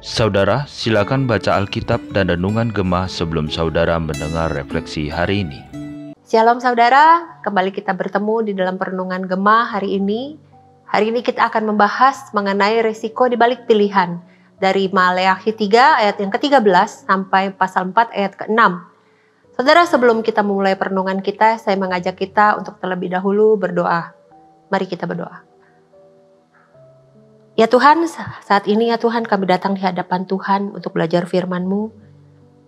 Saudara, silakan baca Alkitab dan Renungan Gemah sebelum saudara mendengar refleksi hari ini. Shalom saudara, kembali kita bertemu di dalam Perenungan Gemah hari ini. Hari ini kita akan membahas mengenai resiko di balik pilihan dari Maleakhi 3 ayat yang ke-13 sampai pasal 4 ayat ke-6. Saudara, sebelum kita memulai perenungan kita, saya mengajak kita untuk terlebih dahulu berdoa. Mari kita berdoa. Ya Tuhan, saat ini ya Tuhan kami datang di hadapan Tuhan untuk belajar firman-Mu.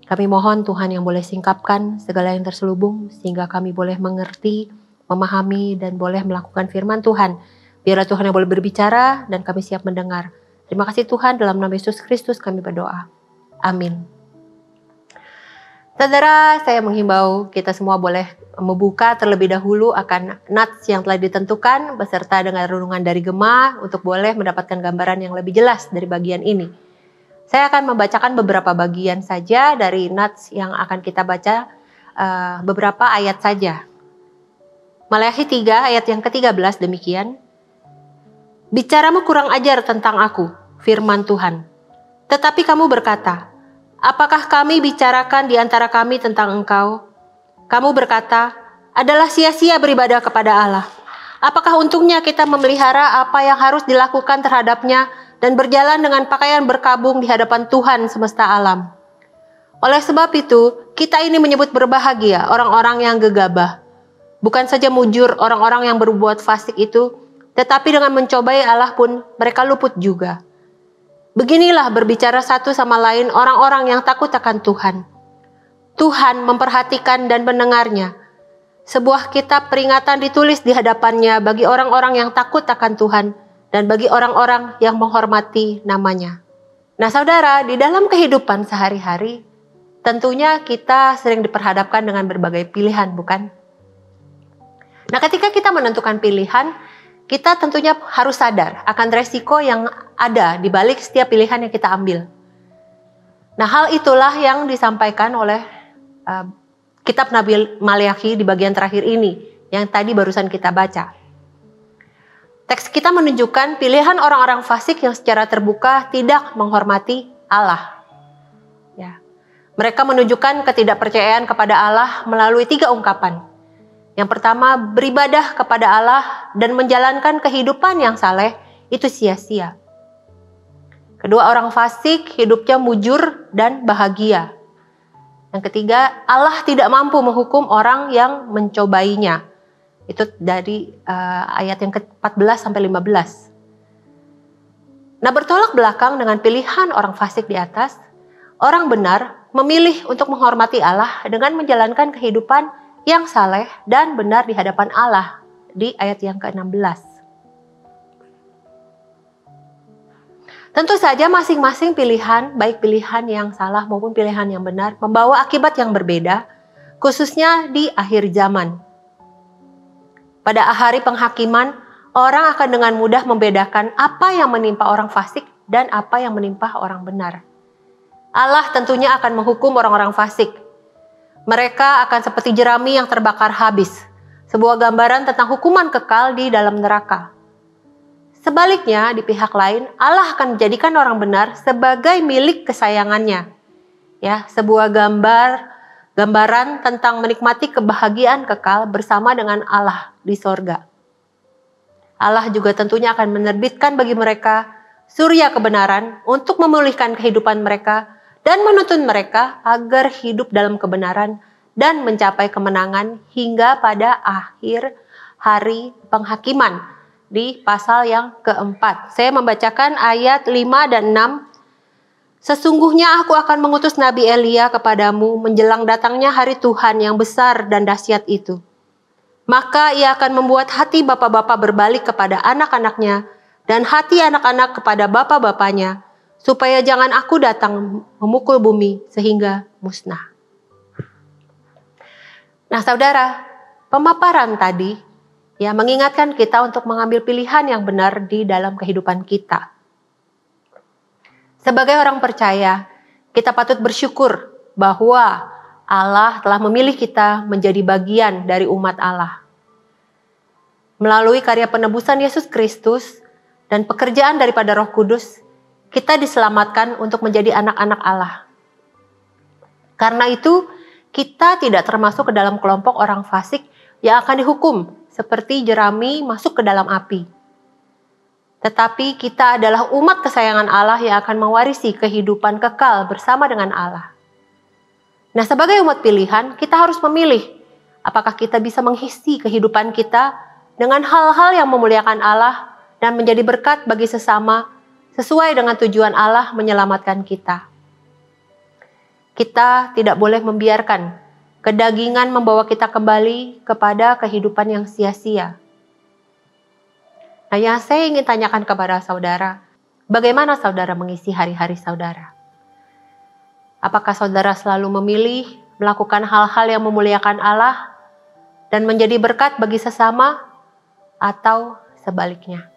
Kami mohon Tuhan yang boleh singkapkan segala yang terselubung sehingga kami boleh mengerti, memahami, dan boleh melakukan firman Tuhan. Biarlah Tuhan yang boleh berbicara dan kami siap mendengar. Terima kasih Tuhan dalam nama Yesus Kristus kami berdoa. Amin. Saudara, saya menghimbau kita semua boleh membuka terlebih dahulu akan nats yang telah ditentukan beserta dengan renungan dari Gema untuk boleh mendapatkan gambaran yang lebih jelas dari bagian ini. Saya akan membacakan beberapa bagian saja dari nats yang akan kita baca uh, beberapa ayat saja. Maleakhi 3 ayat yang ke-13 demikian. Bicaramu kurang ajar tentang aku, firman Tuhan. Tetapi kamu berkata, Apakah kami bicarakan di antara kami tentang engkau? Kamu berkata, adalah sia-sia beribadah kepada Allah. Apakah untungnya kita memelihara apa yang harus dilakukan terhadapnya dan berjalan dengan pakaian berkabung di hadapan Tuhan semesta alam? Oleh sebab itu, kita ini menyebut berbahagia orang-orang yang gegabah. Bukan saja mujur orang-orang yang berbuat fasik itu, tetapi dengan mencobai Allah pun mereka luput juga. Beginilah berbicara satu sama lain orang-orang yang takut akan Tuhan. Tuhan memperhatikan dan mendengarnya. Sebuah kitab peringatan ditulis di hadapannya bagi orang-orang yang takut akan Tuhan dan bagi orang-orang yang menghormati namanya. Nah saudara, di dalam kehidupan sehari-hari, tentunya kita sering diperhadapkan dengan berbagai pilihan, bukan? Nah ketika kita menentukan pilihan, kita tentunya harus sadar akan resiko yang ada di balik setiap pilihan yang kita ambil. Nah, hal itulah yang disampaikan oleh uh, kitab Nabi Maliaki di bagian terakhir ini yang tadi barusan kita baca. Teks kita menunjukkan pilihan orang-orang fasik yang secara terbuka tidak menghormati Allah. Ya. Mereka menunjukkan ketidakpercayaan kepada Allah melalui tiga ungkapan. Yang pertama, beribadah kepada Allah dan menjalankan kehidupan yang saleh itu sia-sia. Kedua, orang fasik hidupnya mujur dan bahagia. Yang ketiga, Allah tidak mampu menghukum orang yang mencobainya. Itu dari uh, ayat yang ke-14 sampai 15. Nah, bertolak belakang dengan pilihan orang fasik di atas, orang benar memilih untuk menghormati Allah dengan menjalankan kehidupan yang saleh dan benar di hadapan Allah di ayat yang ke-16. Tentu saja masing-masing pilihan, baik pilihan yang salah maupun pilihan yang benar, membawa akibat yang berbeda, khususnya di akhir zaman. Pada hari penghakiman, orang akan dengan mudah membedakan apa yang menimpa orang fasik dan apa yang menimpa orang benar. Allah tentunya akan menghukum orang-orang fasik, mereka akan seperti jerami yang terbakar habis, sebuah gambaran tentang hukuman kekal di dalam neraka. Sebaliknya, di pihak lain, Allah akan menjadikan orang benar sebagai milik kesayangannya. Ya, sebuah gambar gambaran tentang menikmati kebahagiaan kekal bersama dengan Allah di sorga. Allah juga tentunya akan menerbitkan bagi mereka surya kebenaran untuk memulihkan kehidupan mereka dan menuntun mereka agar hidup dalam kebenaran dan mencapai kemenangan hingga pada akhir hari penghakiman di pasal yang keempat. Saya membacakan ayat 5 dan 6. Sesungguhnya aku akan mengutus Nabi Elia kepadamu menjelang datangnya hari Tuhan yang besar dan dahsyat itu. Maka ia akan membuat hati bapak-bapak berbalik kepada anak-anaknya dan hati anak-anak kepada bapak-bapaknya supaya jangan aku datang memukul bumi sehingga musnah. Nah, saudara, pemaparan tadi ya mengingatkan kita untuk mengambil pilihan yang benar di dalam kehidupan kita. Sebagai orang percaya, kita patut bersyukur bahwa Allah telah memilih kita menjadi bagian dari umat Allah. Melalui karya penebusan Yesus Kristus, dan pekerjaan daripada Roh Kudus, kita diselamatkan untuk menjadi anak-anak Allah. Karena itu, kita tidak termasuk ke dalam kelompok orang fasik yang akan dihukum, seperti jerami masuk ke dalam api. Tetapi kita adalah umat kesayangan Allah yang akan mewarisi kehidupan kekal bersama dengan Allah. Nah, sebagai umat pilihan, kita harus memilih apakah kita bisa mengisi kehidupan kita dengan hal-hal yang memuliakan Allah dan menjadi berkat bagi sesama sesuai dengan tujuan Allah menyelamatkan kita. Kita tidak boleh membiarkan kedagingan membawa kita kembali kepada kehidupan yang sia-sia. Nah, yang saya ingin tanyakan kepada saudara, bagaimana saudara mengisi hari-hari saudara? Apakah saudara selalu memilih melakukan hal-hal yang memuliakan Allah dan menjadi berkat bagi sesama, atau sebaliknya?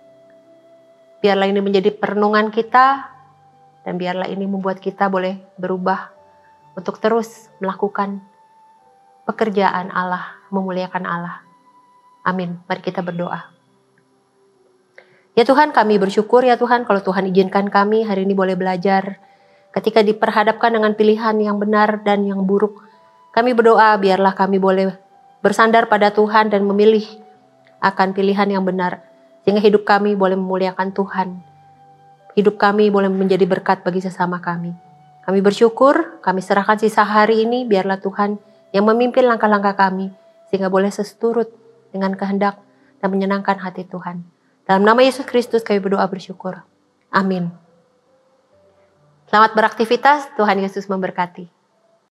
Biarlah ini menjadi perenungan kita dan biarlah ini membuat kita boleh berubah untuk terus melakukan pekerjaan Allah, memuliakan Allah. Amin. Mari kita berdoa. Ya Tuhan, kami bersyukur ya Tuhan kalau Tuhan izinkan kami hari ini boleh belajar ketika diperhadapkan dengan pilihan yang benar dan yang buruk. Kami berdoa biarlah kami boleh bersandar pada Tuhan dan memilih akan pilihan yang benar sehingga hidup kami boleh memuliakan Tuhan. Hidup kami boleh menjadi berkat bagi sesama kami. Kami bersyukur, kami serahkan sisa hari ini, biarlah Tuhan yang memimpin langkah-langkah kami, sehingga boleh seseturut dengan kehendak dan menyenangkan hati Tuhan. Dalam nama Yesus Kristus kami berdoa bersyukur. Amin. Selamat beraktivitas, Tuhan Yesus memberkati.